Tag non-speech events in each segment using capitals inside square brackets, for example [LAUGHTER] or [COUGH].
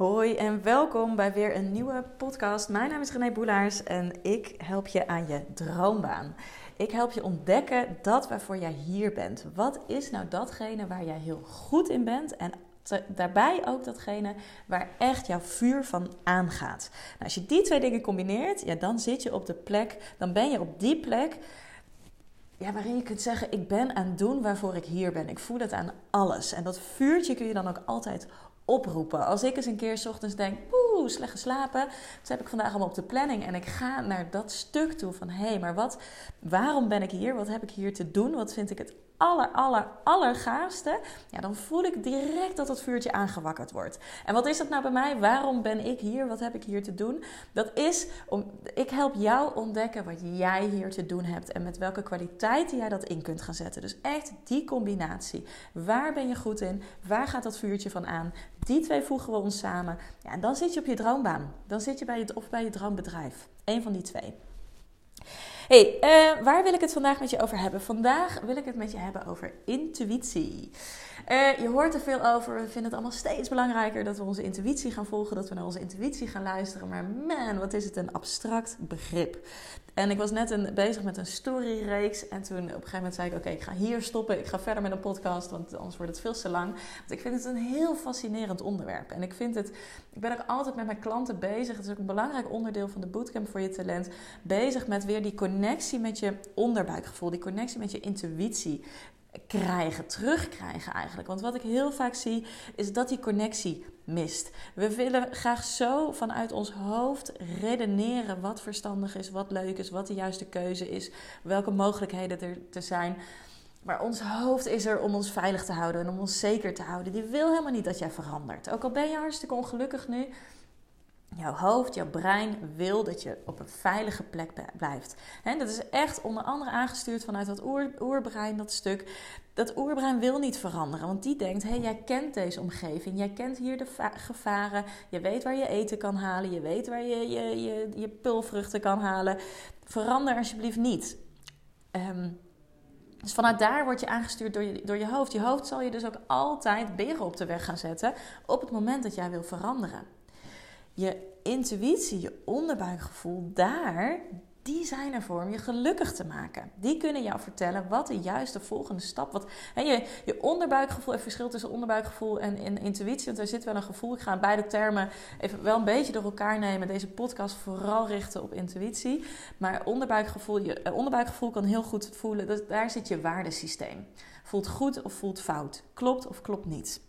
Hoi en welkom bij weer een nieuwe podcast. Mijn naam is René Boelaars en ik help je aan je droombaan. Ik help je ontdekken dat waarvoor jij hier bent. Wat is nou datgene waar jij heel goed in bent en daarbij ook datgene waar echt jouw vuur van aangaat. Nou, als je die twee dingen combineert, ja, dan zit je op de plek, dan ben je op die plek ja, waarin je kunt zeggen: Ik ben aan het doen waarvoor ik hier ben. Ik voel het aan alles. En dat vuurtje kun je dan ook altijd oproepen. Als ik eens een keer s ochtends denk, oeh, slecht geslapen. Dat heb ik vandaag allemaal op de planning. En ik ga naar dat stuk toe van, hé, hey, maar wat, waarom ben ik hier? Wat heb ik hier te doen? Wat vind ik het aller, aller, ja, dan voel ik direct dat dat vuurtje aangewakkerd wordt. En wat is dat nou bij mij? Waarom ben ik hier? Wat heb ik hier te doen? Dat is om, ik help jou ontdekken wat jij hier te doen hebt en met welke kwaliteiten jij dat in kunt gaan zetten. Dus echt die combinatie. Waar ben je goed in? Waar gaat dat vuurtje van aan? Die twee voegen we ons samen. Ja, en dan zit je op je droombaan. Dan zit je bij het, of bij je droombedrijf. Eén van die twee hey, uh, waar wil ik het vandaag met je over hebben? Vandaag wil ik het met je hebben over intuïtie. Uh, je hoort er veel over. We vinden het allemaal steeds belangrijker dat we onze intuïtie gaan volgen, dat we naar onze intuïtie gaan luisteren. Maar man, wat is het een abstract begrip. En ik was net een, bezig met een storyreeks. En toen op een gegeven moment zei ik: Oké, ik ga hier stoppen. Ik ga verder met een podcast, want anders wordt het veel te lang. Want ik vind het een heel fascinerend onderwerp. En ik vind het. Ik ben ook altijd met mijn klanten bezig. Het is ook een belangrijk onderdeel van de bootcamp voor je talent. Bezig met weer die connectie met je onderbuikgevoel, die connectie met je intuïtie krijgen, terugkrijgen eigenlijk. Want wat ik heel vaak zie, is dat die connectie mist. We willen graag zo vanuit ons hoofd redeneren wat verstandig is, wat leuk is, wat de juiste keuze is, welke mogelijkheden er te zijn. Maar ons hoofd is er om ons veilig te houden en om ons zeker te houden. Die wil helemaal niet dat jij verandert. Ook al ben je hartstikke ongelukkig nu, Jouw hoofd, jouw brein wil dat je op een veilige plek blijft. En dat is echt onder andere aangestuurd vanuit dat oer, oerbrein, dat stuk. Dat oerbrein wil niet veranderen, want die denkt: hé, hey, jij kent deze omgeving, jij kent hier de gevaren, je weet waar je eten kan halen, je weet waar je je, je, je pulvruchten kan halen. Verander alsjeblieft niet. Um, dus vanuit daar word je aangestuurd door je, door je hoofd. Je hoofd zal je dus ook altijd beren op de weg gaan zetten op het moment dat jij wil veranderen je intuïtie, je onderbuikgevoel, daar, die zijn er voor om je gelukkig te maken. Die kunnen jou vertellen wat de juiste volgende stap en je, je onderbuikgevoel, het verschil tussen onderbuikgevoel en, intuïtie, want er zit wel een gevoel. Ik ga beide termen even wel een beetje door elkaar nemen. Deze podcast vooral richten op intuïtie. Maar onderbuikgevoel, je eh, onderbuikgevoel kan heel goed voelen. Dat, daar zit je waardesysteem. Voelt goed of voelt fout. Klopt of klopt niet.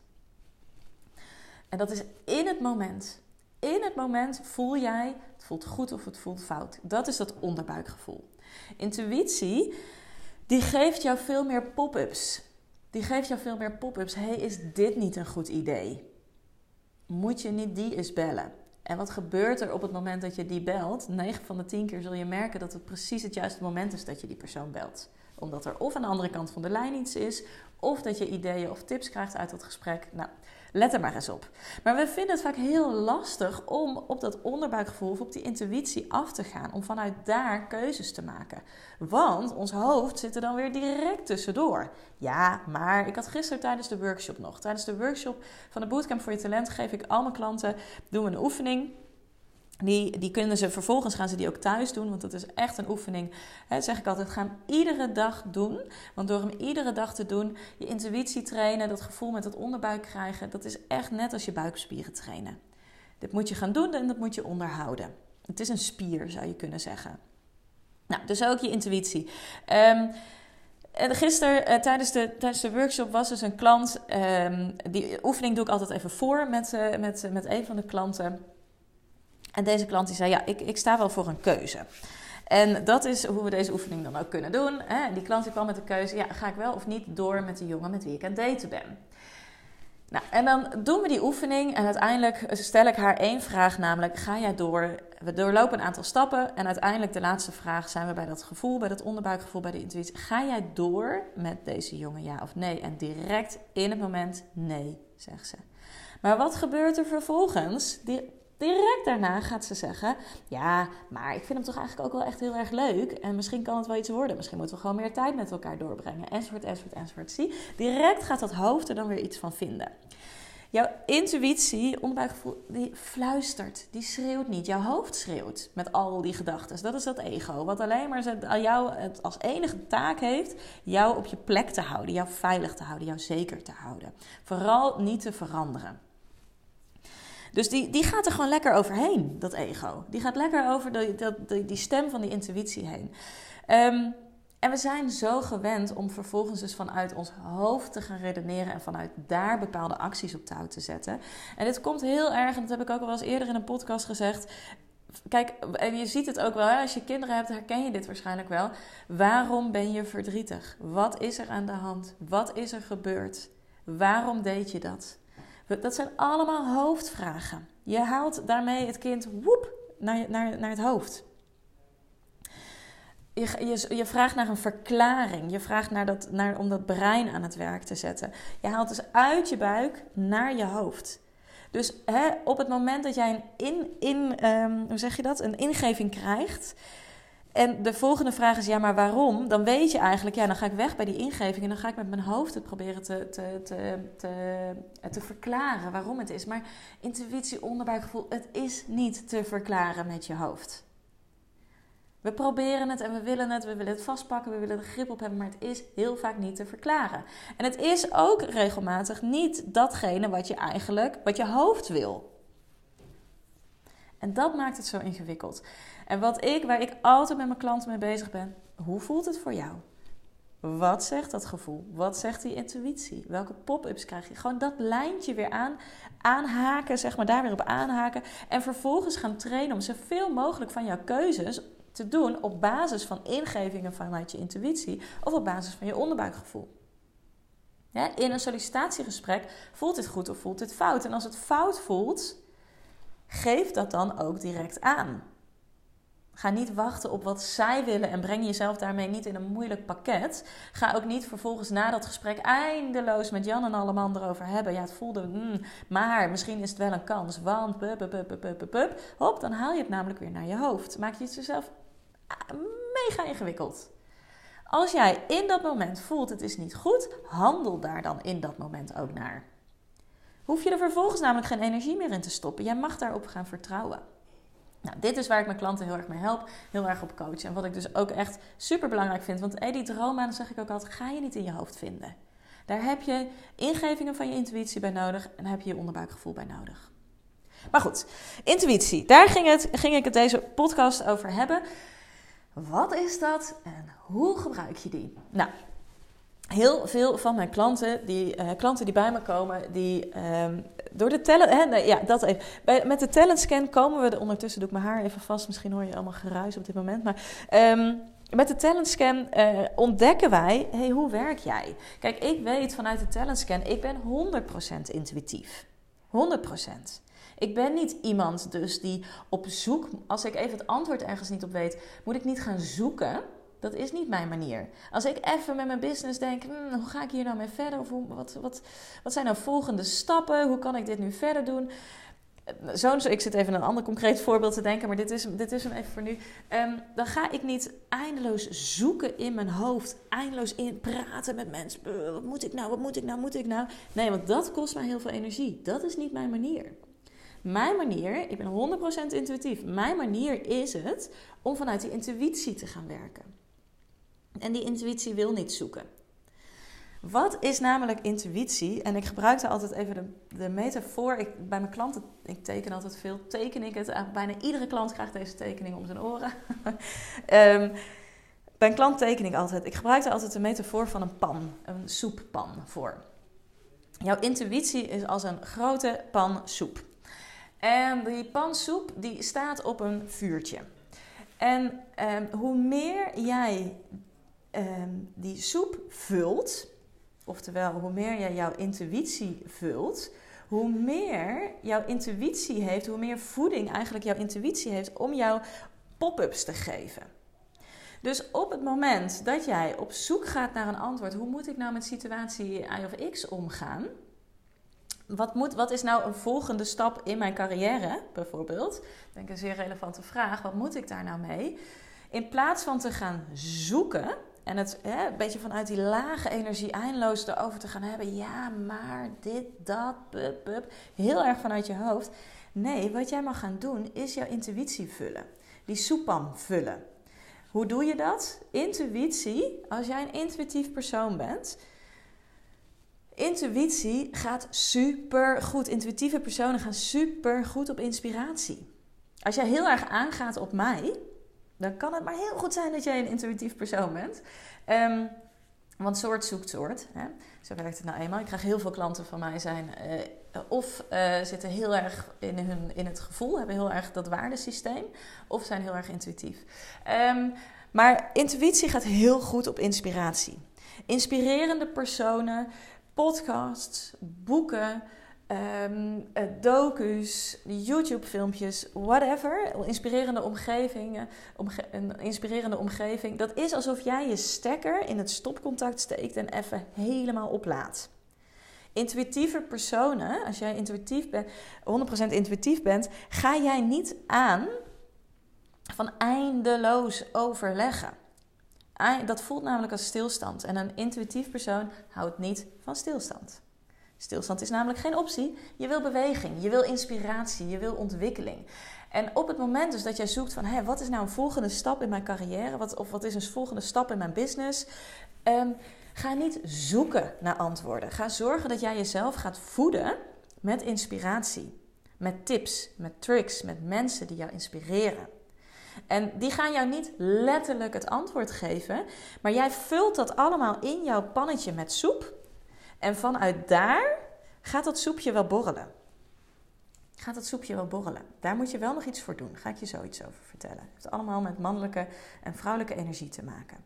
En dat is in het moment in het moment voel jij, het voelt goed of het voelt fout. Dat is dat onderbuikgevoel. Intuïtie, die geeft jou veel meer pop-ups. Die geeft jou veel meer pop-ups. hey, is dit niet een goed idee? Moet je niet die eens bellen? En wat gebeurt er op het moment dat je die belt? 9 van de 10 keer zul je merken dat het precies het juiste moment is dat je die persoon belt. Omdat er of aan de andere kant van de lijn iets is, of dat je ideeën of tips krijgt uit dat gesprek. Nou, Let er maar eens op. Maar we vinden het vaak heel lastig om op dat onderbuikgevoel of op die intuïtie af te gaan. Om vanuit daar keuzes te maken. Want ons hoofd zit er dan weer direct tussendoor. Ja, maar ik had gisteren tijdens de workshop nog. Tijdens de workshop van de Bootcamp voor je talent geef ik al mijn klanten doen we een oefening. Die, die kunnen ze vervolgens gaan ze die ook thuis doen, want dat is echt een oefening. Zeg ik altijd, ga hem iedere dag doen. Want door hem iedere dag te doen, je intuïtie trainen, dat gevoel met het onderbuik krijgen, dat is echt net als je buikspieren trainen. Dit moet je gaan doen en dat moet je onderhouden. Het is een spier, zou je kunnen zeggen. Nou, dus ook je intuïtie. Um, Gisteren uh, tijdens, de, tijdens de workshop was dus een klant. Um, die oefening doe ik altijd even voor met, uh, met, met een van de klanten. En deze klant die zei, ja, ik, ik sta wel voor een keuze. En dat is hoe we deze oefening dan ook kunnen doen. Hè? Die klant die kwam met de keuze, ja, ga ik wel of niet door met de jongen met wie ik aan het daten ben? Nou, en dan doen we die oefening en uiteindelijk stel ik haar één vraag, namelijk ga jij door? We doorlopen een aantal stappen en uiteindelijk de laatste vraag zijn we bij dat gevoel, bij dat onderbuikgevoel, bij de intuïtie. Ga jij door met deze jongen, ja of nee? En direct in het moment, nee, zegt ze. Maar wat gebeurt er vervolgens? Die Direct daarna gaat ze zeggen: Ja, maar ik vind hem toch eigenlijk ook wel echt heel erg leuk. En misschien kan het wel iets worden. Misschien moeten we gewoon meer tijd met elkaar doorbrengen. Enzovoort, enzovoort, enzovoort. Zie, direct gaat dat hoofd er dan weer iets van vinden. Jouw intuïtie, onderbuikgevoel, die fluistert, die schreeuwt niet. Jouw hoofd schreeuwt met al die gedachten. Dat is dat ego, wat alleen maar jou als enige taak heeft jou op je plek te houden, jou veilig te houden, jou zeker te houden. Vooral niet te veranderen. Dus die, die gaat er gewoon lekker overheen, dat ego. Die gaat lekker over die, die stem van die intuïtie heen. Um, en we zijn zo gewend om vervolgens dus vanuit ons hoofd te gaan redeneren en vanuit daar bepaalde acties op touw te zetten. En dit komt heel erg, en dat heb ik ook al eens eerder in een podcast gezegd. Kijk, en je ziet het ook wel, als je kinderen hebt, herken je dit waarschijnlijk wel. Waarom ben je verdrietig? Wat is er aan de hand? Wat is er gebeurd? Waarom deed je dat? Dat zijn allemaal hoofdvragen. Je haalt daarmee het kind woep naar, naar, naar het hoofd je, je, je, vraagt naar een verklaring. Je vraagt naar dat, naar, om dat brein aan het werk te zetten. Je haalt dus uit je buik naar je hoofd. Dus hè, op het moment dat jij een, in, in, ehm, hoe zeg je dat? een ingeving krijgt. En de volgende vraag is: ja, maar waarom? Dan weet je eigenlijk, ja, dan ga ik weg bij die ingeving en dan ga ik met mijn hoofd het proberen te, te, te, te, te verklaren waarom het is. Maar intuïtie, onderbuikgevoel, het is niet te verklaren met je hoofd. We proberen het en we willen het, we willen het vastpakken, we willen er grip op hebben, maar het is heel vaak niet te verklaren. En het is ook regelmatig niet datgene wat je eigenlijk, wat je hoofd wil. En dat maakt het zo ingewikkeld. En wat ik, waar ik altijd met mijn klanten mee bezig ben, hoe voelt het voor jou? Wat zegt dat gevoel? Wat zegt die intuïtie? Welke pop-ups krijg je? Gewoon dat lijntje weer aan, aanhaken, zeg maar, daar weer op aanhaken. En vervolgens gaan trainen om zoveel mogelijk van jouw keuzes te doen op basis van ingevingen vanuit je intuïtie of op basis van je onderbuikgevoel. In een sollicitatiegesprek voelt dit goed of voelt dit fout. En als het fout voelt, geef dat dan ook direct aan. Ga niet wachten op wat zij willen en breng jezelf daarmee niet in een moeilijk pakket. Ga ook niet vervolgens na dat gesprek eindeloos met Jan en alle man erover hebben. Ja, het voelde, mm, maar misschien is het wel een kans. Want, pup, pup, pup, pup, hop, dan haal je het namelijk weer naar je hoofd. Maak je het jezelf mega ingewikkeld. Als jij in dat moment voelt het is niet goed, handel daar dan in dat moment ook naar. Hoef je er vervolgens namelijk geen energie meer in te stoppen. Jij mag daarop gaan vertrouwen. Nou, dit is waar ik mijn klanten heel erg mee help, heel erg op coach. En wat ik dus ook echt super belangrijk vind. Want die droom zeg ik ook altijd, ga je niet in je hoofd vinden. Daar heb je ingevingen van je intuïtie bij nodig en daar heb je je onderbuikgevoel bij nodig. Maar goed, intuïtie. Daar ging, het, ging ik het deze podcast over hebben. Wat is dat en hoe gebruik je die? Nou, heel veel van mijn klanten, die, uh, klanten die bij me komen, die um, door de talent... nee, ja, dat even. Met de talentscan komen we... ondertussen doe ik mijn haar even vast. Misschien hoor je allemaal geruis op dit moment. Maar um, met de talentscan uh, ontdekken wij... Hey, hoe werk jij? Kijk, ik weet vanuit de talentscan... Ik ben 100% intuïtief. 100%. Ik ben niet iemand dus die op zoek, als ik even het antwoord ergens niet op weet, moet ik niet gaan zoeken. Dat is niet mijn manier. Als ik even met mijn business denk, hmm, hoe ga ik hier nou mee verder? Of wat, wat, wat zijn nou volgende stappen? Hoe kan ik dit nu verder doen? Zo, ik zit even een ander concreet [LAUGHS] voorbeeld te denken, maar dit is, dit is hem even voor nu. Um, dan ga ik niet eindeloos zoeken in mijn hoofd, eindeloos in praten met mensen. Wat moet ik nou, wat moet ik nou, moet ik nou? Nee, want dat kost mij heel veel energie. Dat is niet mijn manier. Mijn manier, ik ben 100% intuïtief. Mijn manier is het om vanuit die intuïtie te gaan werken. En die intuïtie wil niet zoeken. Wat is namelijk intuïtie? En ik gebruik daar altijd even de, de metafoor. Ik, bij mijn klanten, ik teken altijd veel, teken ik het. Bijna iedere klant krijgt deze tekening om zijn oren. um, [LAUGHS] bij een klant teken ik altijd. Ik gebruik daar altijd de metafoor van een pan, een soeppan voor. Jouw intuïtie is als een grote pan soep. En die pan soep die staat op een vuurtje. En um, hoe meer jij um, die soep vult, oftewel hoe meer jij jouw intuïtie vult, hoe meer jouw intuïtie heeft, hoe meer voeding eigenlijk jouw intuïtie heeft om jou pop-ups te geven. Dus op het moment dat jij op zoek gaat naar een antwoord, hoe moet ik nou met situatie Y of X omgaan? wat, moet, wat is nou een volgende stap in mijn carrière, bijvoorbeeld? Ik denk een zeer relevante vraag. Wat moet ik daar nou mee? In plaats van te gaan zoeken, en het een beetje vanuit die lage energie eindeloos erover te gaan hebben. Ja, maar dit, dat, bup, bup. Heel erg vanuit je hoofd. Nee, wat jij mag gaan doen is jouw intuïtie vullen. Die soepan vullen. Hoe doe je dat? Intuïtie, als jij een intuïtief persoon bent. Intuïtie gaat super goed. Intuïtieve personen gaan super goed op inspiratie. Als jij heel erg aangaat op mij, dan kan het maar heel goed zijn dat jij een intuïtief persoon bent. Um, want soort zoekt soort. Hè? Zo werkt het nou eenmaal. Ik krijg heel veel klanten van mij zijn uh, of uh, zitten heel erg in, hun, in het gevoel, hebben heel erg dat waardesysteem, of zijn heel erg intuïtief. Um, maar intuïtie gaat heel goed op inspiratie. Inspirerende personen, podcasts, boeken, um, docu's, YouTube-filmpjes, whatever. Inspirerende omgevingen, omge een inspirerende omgeving. Dat is alsof jij je stekker in het stopcontact steekt en even helemaal oplaadt. Intuïtieve personen, als jij intuïtief bent, 100% intuïtief bent, ga jij niet aan van eindeloos overleggen. Dat voelt namelijk als stilstand. En een intuïtief persoon houdt niet van stilstand. Stilstand is namelijk geen optie. Je wil beweging, je wil inspiratie, je wil ontwikkeling. En op het moment dus dat jij zoekt van hé, wat is nou een volgende stap in mijn carrière? Wat, of wat is een volgende stap in mijn business? Ehm, ga niet zoeken naar antwoorden. Ga zorgen dat jij jezelf gaat voeden met inspiratie. Met tips, met tricks, met mensen die jou inspireren. En die gaan jou niet letterlijk het antwoord geven, maar jij vult dat allemaal in jouw pannetje met soep. En vanuit daar gaat dat soepje wel borrelen. Gaat dat soepje wel borrelen. Daar moet je wel nog iets voor doen. Ga ik je zoiets over vertellen. Het heeft allemaal met mannelijke en vrouwelijke energie te maken.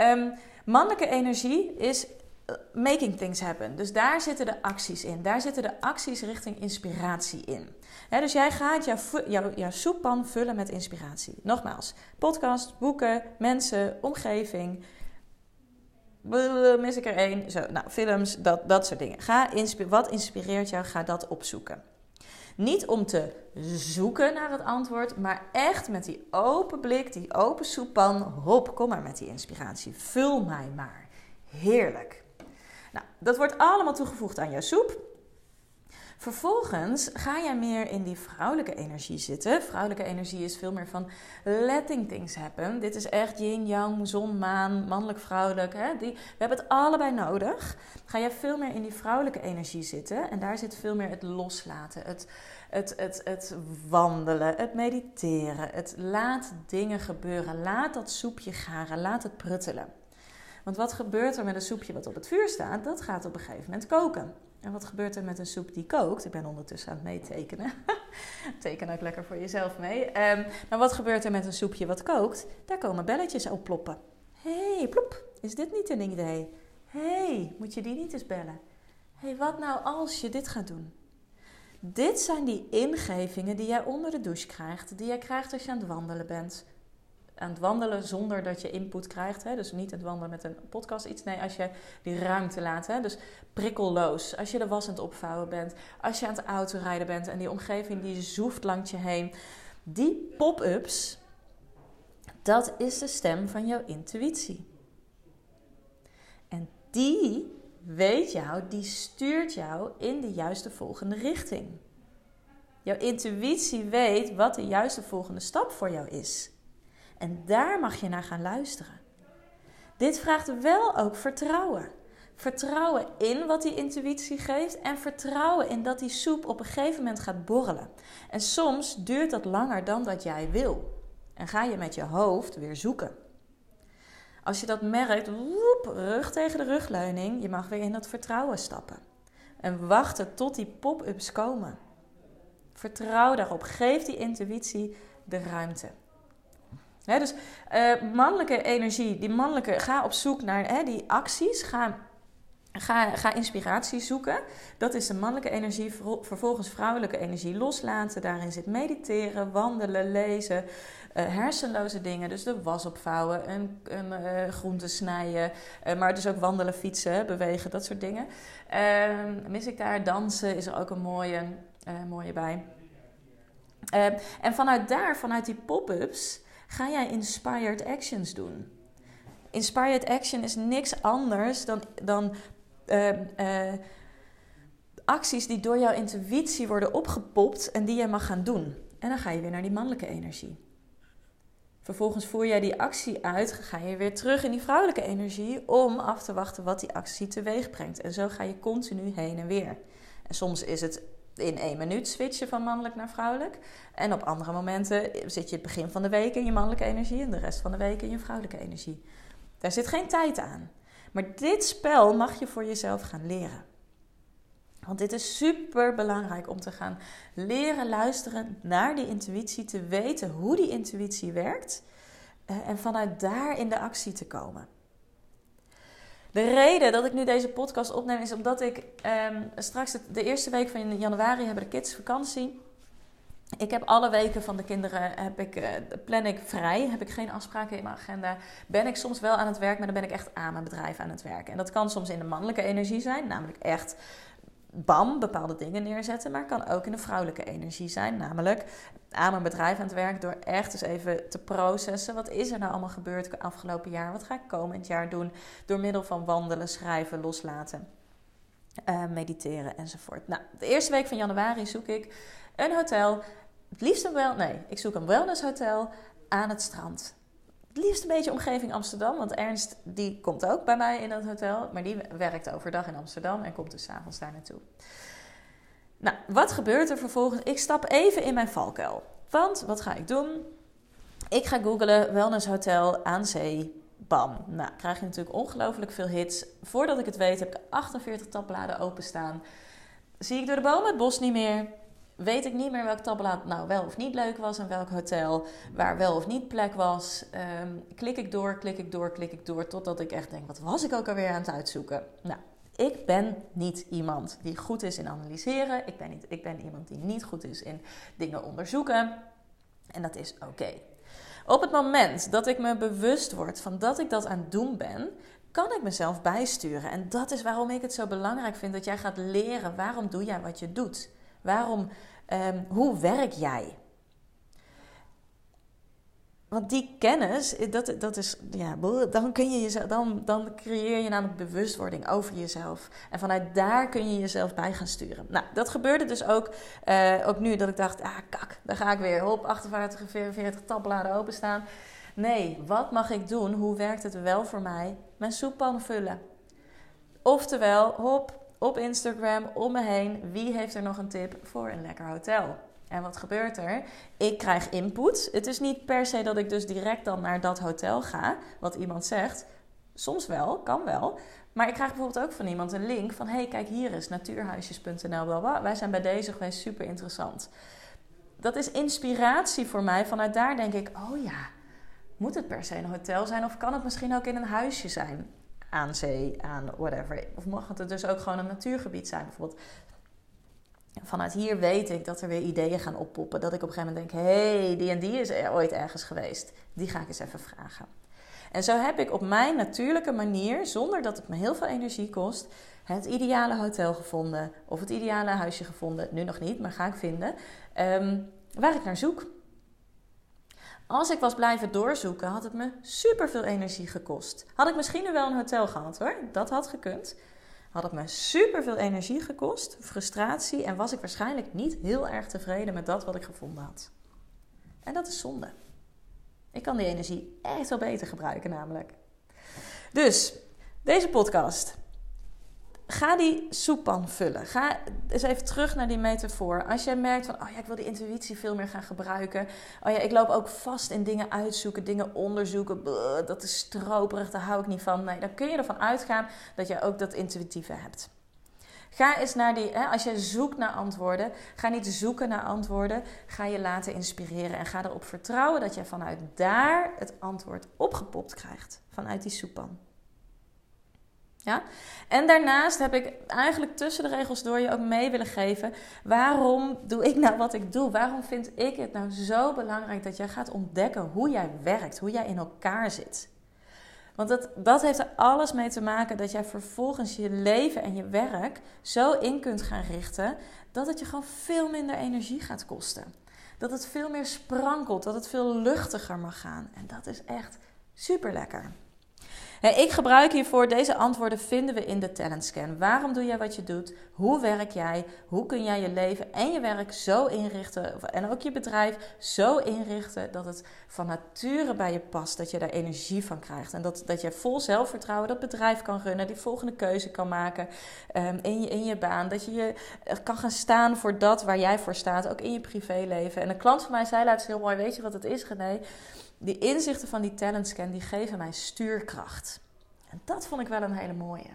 Um, mannelijke energie is eh, making things happen. Dus daar zitten de acties in. Daar zitten de acties richting inspiratie in. dus jij gaat jouw, jouw, jouw soeppan vullen met inspiratie. Nogmaals, podcast, boeken, mensen, omgeving. Mis ik er één. Zo, nou, films, dat, dat soort dingen. Ga wat inspireert jou, ga dat opzoeken. Niet om te zoeken naar het antwoord, maar echt met die open blik, die open soeppan. Hop, kom maar met die inspiratie. Vul mij maar. Heerlijk. Nou, dat wordt allemaal toegevoegd aan jouw soep. Vervolgens ga jij meer in die vrouwelijke energie zitten. Vrouwelijke energie is veel meer van letting things happen. Dit is echt yin, yang, zon, maan, mannelijk, vrouwelijk. Hè? Die, we hebben het allebei nodig. Ga jij veel meer in die vrouwelijke energie zitten. En daar zit veel meer het loslaten, het, het, het, het wandelen, het mediteren. Het laat dingen gebeuren. Laat dat soepje garen, laat het pruttelen. Want wat gebeurt er met een soepje wat op het vuur staat? Dat gaat op een gegeven moment koken. En wat gebeurt er met een soep die kookt? Ik ben ondertussen aan het meetekenen. [LAUGHS] Teken ook lekker voor jezelf mee. Um, maar wat gebeurt er met een soepje wat kookt? Daar komen belletjes op ploppen. Hé, hey, plop, is dit niet een idee? Hé, hey, moet je die niet eens bellen? Hé, hey, wat nou als je dit gaat doen? Dit zijn die ingevingen die jij onder de douche krijgt, die jij krijgt als je aan het wandelen bent, aan het wandelen zonder dat je input krijgt. Hè? Dus niet het wandelen met een podcast iets. Nee, als je die ruimte laat. Hè? Dus prikkelloos. Als je de was aan het opvouwen bent. Als je aan het autorijden bent en die omgeving die zoeft langs je heen. Die pop-ups, dat is de stem van jouw intuïtie. En die weet jou, die stuurt jou in de juiste volgende richting. Jouw intuïtie weet wat de juiste volgende stap voor jou is. En daar mag je naar gaan luisteren. Dit vraagt wel ook vertrouwen. Vertrouwen in wat die intuïtie geeft en vertrouwen in dat die soep op een gegeven moment gaat borrelen. En soms duurt dat langer dan dat jij wil. En ga je met je hoofd weer zoeken. Als je dat merkt, woep, rug tegen de rugleuning, je mag weer in dat vertrouwen stappen. En wachten tot die pop-ups komen. Vertrouw daarop. Geef die intuïtie de ruimte dus uh, mannelijke energie, die mannelijke, ga op zoek naar die acties, ga, ga, ga inspiratie zoeken. Dat is de mannelijke energie. Vervolgens vrouwelijke energie loslaten. Daarin zit mediteren, wandelen, lezen, uh, hersenloze dingen. Dus de was opvouwen, een, een uh, groente snijden, maar dus ook wandelen, fietsen, bewegen, dat soort dingen. Ehm, mis ik daar dansen, is er ook een mooie, mooie bij. Ehm, en vanuit daar, vanuit die pop-ups ga jij inspired actions doen. inspired action is niks anders dan, dan uh, acties die door jouw intuïtie worden opgepopt en die je mag gaan doen. En dan ga je weer naar die mannelijke energie. Vervolgens voer jij die actie uit, ga je weer terug in die vrouwelijke energie om af te wachten wat die actie teweeg brengt. En zo ga je continu heen en weer. En soms is het in één minuut switchen van mannelijk naar vrouwelijk. En op andere momenten zit je het begin van de week in je mannelijke energie en de rest van de week in je vrouwelijke energie. Daar zit geen tijd aan. Maar dit spel mag je voor jezelf gaan leren. Want dit is super belangrijk om te gaan leren luisteren naar die intuïtie, te weten hoe die intuïtie werkt eh, en vanuit daar in de actie te komen. De reden dat ik nu deze podcast opneem is omdat ik ehm, straks de eerste week van januari hebben de kids vakantie. Ik heb alle weken van de kinderen heb ik, uh, plan ik vrij. Heb ik geen afspraken in mijn agenda. Ben ik soms wel aan het werk, maar dan ben ik echt aan mijn bedrijf aan het werken. En dat kan soms in de mannelijke energie zijn, namelijk echt bam, bepaalde dingen neerzetten. Maar kan ook in de vrouwelijke energie zijn. Namelijk aan mijn bedrijf aan het werk door echt eens even te processen. Wat is er nou allemaal gebeurd afgelopen jaar? Wat ga ik komend jaar doen? Door middel van wandelen, schrijven, loslaten, uh, mediteren enzovoort. Nou, de eerste week van januari zoek ik een hotel. Het liefst een wel, nee, ik zoek een wellnesshotel aan het strand het liefst een beetje omgeving Amsterdam. Want Ernst die komt ook bij mij in dat hotel. Maar die werkt overdag in Amsterdam en komt dus avonds daar naartoe. Nou, wat gebeurt er vervolgens? Ik stap even in mijn valkuil. Want wat ga ik doen? Ik ga googlen wellness hotel aan zee. Bam. Nou, krijg je natuurlijk ongelooflijk veel hits. Voordat ik het weet heb ik 48 tabbladen openstaan. Zie ik door de bomen het bos niet meer weet ik niet meer welk tabblad nou wel of niet leuk was en welk hotel waar wel of niet plek was. Ehm, klik ik door, klik ik door, klik ik door, totdat ik echt denk, wat was ik ook alweer aan het uitzoeken? Nou, ik ben niet iemand die goed is in analyseren. Ik ben, niet, ik ben iemand die niet goed is in dingen onderzoeken. En dat is oké. Op het moment dat ik me bewust word van dat ik dat aan het doen ben, kan ik mezelf bijsturen. En dat is waarom ik het zo belangrijk vind dat jij gaat leren waarom doe jij wat je doet. Waarom, ehm, hoe werk jij? Want die kennis, dat, dat is, ja, dan, kun je jezelf, dan, dan creëer je namelijk bewustwording over jezelf. En vanuit daar kun je jezelf bij gaan sturen. Nou, dat gebeurde dus ook, uh, ook nu dat ik dacht, ah kak, daar ga ik weer. op 48, 44 tabbladen openstaan. Nee, wat mag ik doen? Hoe werkt het wel voor mij? Mijn soeppan vullen. Oftewel, hop, op Instagram om me heen. Wie heeft er nog een tip voor een lekker hotel? En wat gebeurt er? Ik krijg input. Het is niet per se dat ik dus direct dan naar dat hotel ga, wat iemand zegt. Soms wel, kan wel. Maar ik krijg bijvoorbeeld ook van iemand een link van: hey, kijk hier is natuurhuisjes.nl. Wij zijn bij deze geweest, super interessant. Dat is inspiratie voor mij. Vanuit daar denk ik: oh ja, moet het per se een hotel zijn of kan het misschien ook in een huisje zijn? Aan zee, aan whatever. Of mag het dus ook gewoon een natuurgebied zijn bijvoorbeeld. Vanuit hier weet ik dat er weer ideeën gaan oppoppen. Dat ik op een gegeven moment denk: hé, hey, die en die is er ooit ergens geweest. Die ga ik eens even vragen. En zo heb ik op mijn natuurlijke manier, zonder dat het me heel veel energie kost, het ideale hotel gevonden. Of het ideale huisje gevonden. Nu nog niet, maar ga ik vinden. Ehm, waar ik naar zoek. Als ik was blijven doorzoeken, had het me super veel energie gekost. Had ik misschien wel een hotel gehad hoor, dat had gekund. Had het me super veel energie gekost, frustratie en was ik waarschijnlijk niet heel erg tevreden met dat wat ik gevonden had. En dat is zonde. Ik kan die energie echt wel beter gebruiken, namelijk. Dus deze podcast Ga die soeppan vullen. Ga eens even terug naar die metafoor. Als jij merkt van, oh ja, ik wil die intuïtie veel meer gaan gebruiken. Oh ja, ik loop ook vast in dingen uitzoeken, dingen onderzoeken. dat is stroperig, daar hou ik niet van. Nee, dan kun je ervan uitgaan dat je ook dat intuïtieve hebt. Ga eens naar die, hè, als je zoekt naar antwoorden, ga niet zoeken naar antwoorden. Ga je laten inspireren en ga erop vertrouwen dat je vanuit daar het antwoord opgepopt krijgt. Vanuit die soeppan. Ja? En daarnaast heb ik eigenlijk tussen de regels door je ook mee willen geven. Waarom doe ik nou wat ik doe? Waarom vind ik het nou zo belangrijk dat jij gaat ontdekken hoe jij werkt, hoe jij in elkaar zit? Want dat, dat heeft er alles mee te maken dat jij vervolgens je leven en je werk zo in kunt gaan richten dat het je gewoon veel minder energie gaat kosten. Dat het veel meer sprankelt, dat het veel luchtiger mag gaan. En dat is echt super lekker. Ik gebruik hiervoor deze antwoorden vinden we in de talent scan. Waarom doe jij wat je doet? Hoe werk jij? Hoe kun jij je leven en je werk zo inrichten en ook je bedrijf zo inrichten dat het van nature bij je past, dat je daar energie van krijgt en dat, dat je vol zelfvertrouwen dat bedrijf kan runnen, die volgende keuze kan maken um, in, je, in je baan, dat je, je eh, kan gaan staan voor dat waar jij voor staat, ook in je privéleven. En een klant van mij zei laatst heel mooi, weet je wat het is René? Die inzichten van die talentscan, die geven mij stuurkracht. En dat vond ik wel een hele mooie.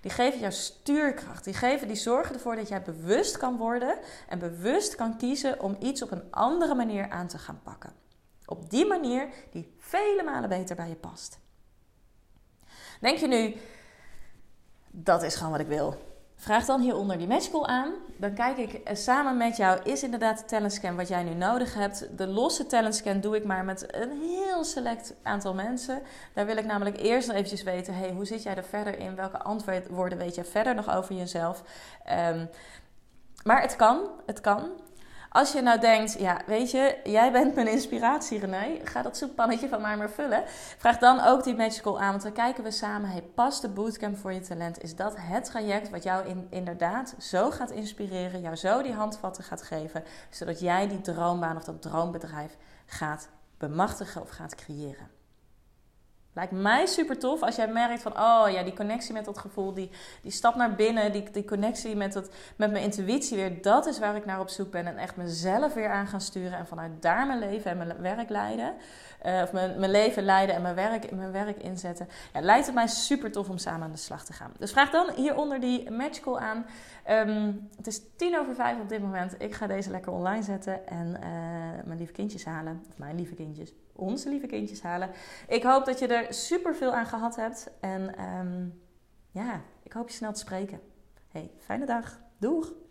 Die geven jou stuurkracht. Die, geven, die zorgen ervoor dat jij bewust kan worden en bewust kan kiezen om iets op een andere manier aan te gaan pakken. Op die manier die vele malen beter bij je past. Denk je nu, dat is gewoon wat ik wil. Vraag dan hieronder die matchcall aan. Dan kijk ik eh, samen met jou, is inderdaad de talentscan wat jij nu nodig hebt. De losse talentscan doe ik maar met een heel select aantal mensen. Daar wil ik namelijk eerst nog eventjes weten, hey, hoe zit jij er verder in? Welke antwoorden weet je verder nog over jezelf? Um, maar het kan, het kan. Als je nou denkt, ja, weet je, jij bent mijn inspiratie, René. Ga dat soeppannetje van mij maar vullen. Vraag dan ook die Magical aan, want dan kijken we samen. Hey, past de bootcamp voor je talent? Is dat het traject wat jou in, inderdaad zo gaat inspireren, jou zo die handvatten gaat geven, zodat jij die droombaan of dat droombedrijf gaat bemachtigen of gaat creëren? Lijkt mij super tof als jij merkt van, oh ja, die connectie met dat gevoel, die, die stap naar binnen, die, die connectie met, het, met mijn intuïtie weer, dat is waar ik naar op zoek ben. En echt mezelf weer aan gaan sturen en vanuit daar mijn leven en mijn werk leiden. Uh, of mijn, mijn leven leiden en mijn werk, mijn werk inzetten. Ja, lijkt het mij super tof om samen aan de slag te gaan. Dus vraag dan hieronder die matchcall aan. Um, het is tien over vijf op dit moment. Ik ga deze lekker online zetten en uh, mijn lieve kindjes halen. Of mijn lieve kindjes onze lieve kindjes halen. Ik hoop dat je er super veel aan gehad hebt. En um, ja, ik hoop je snel te spreken. Hey, fijne dag. Doeg!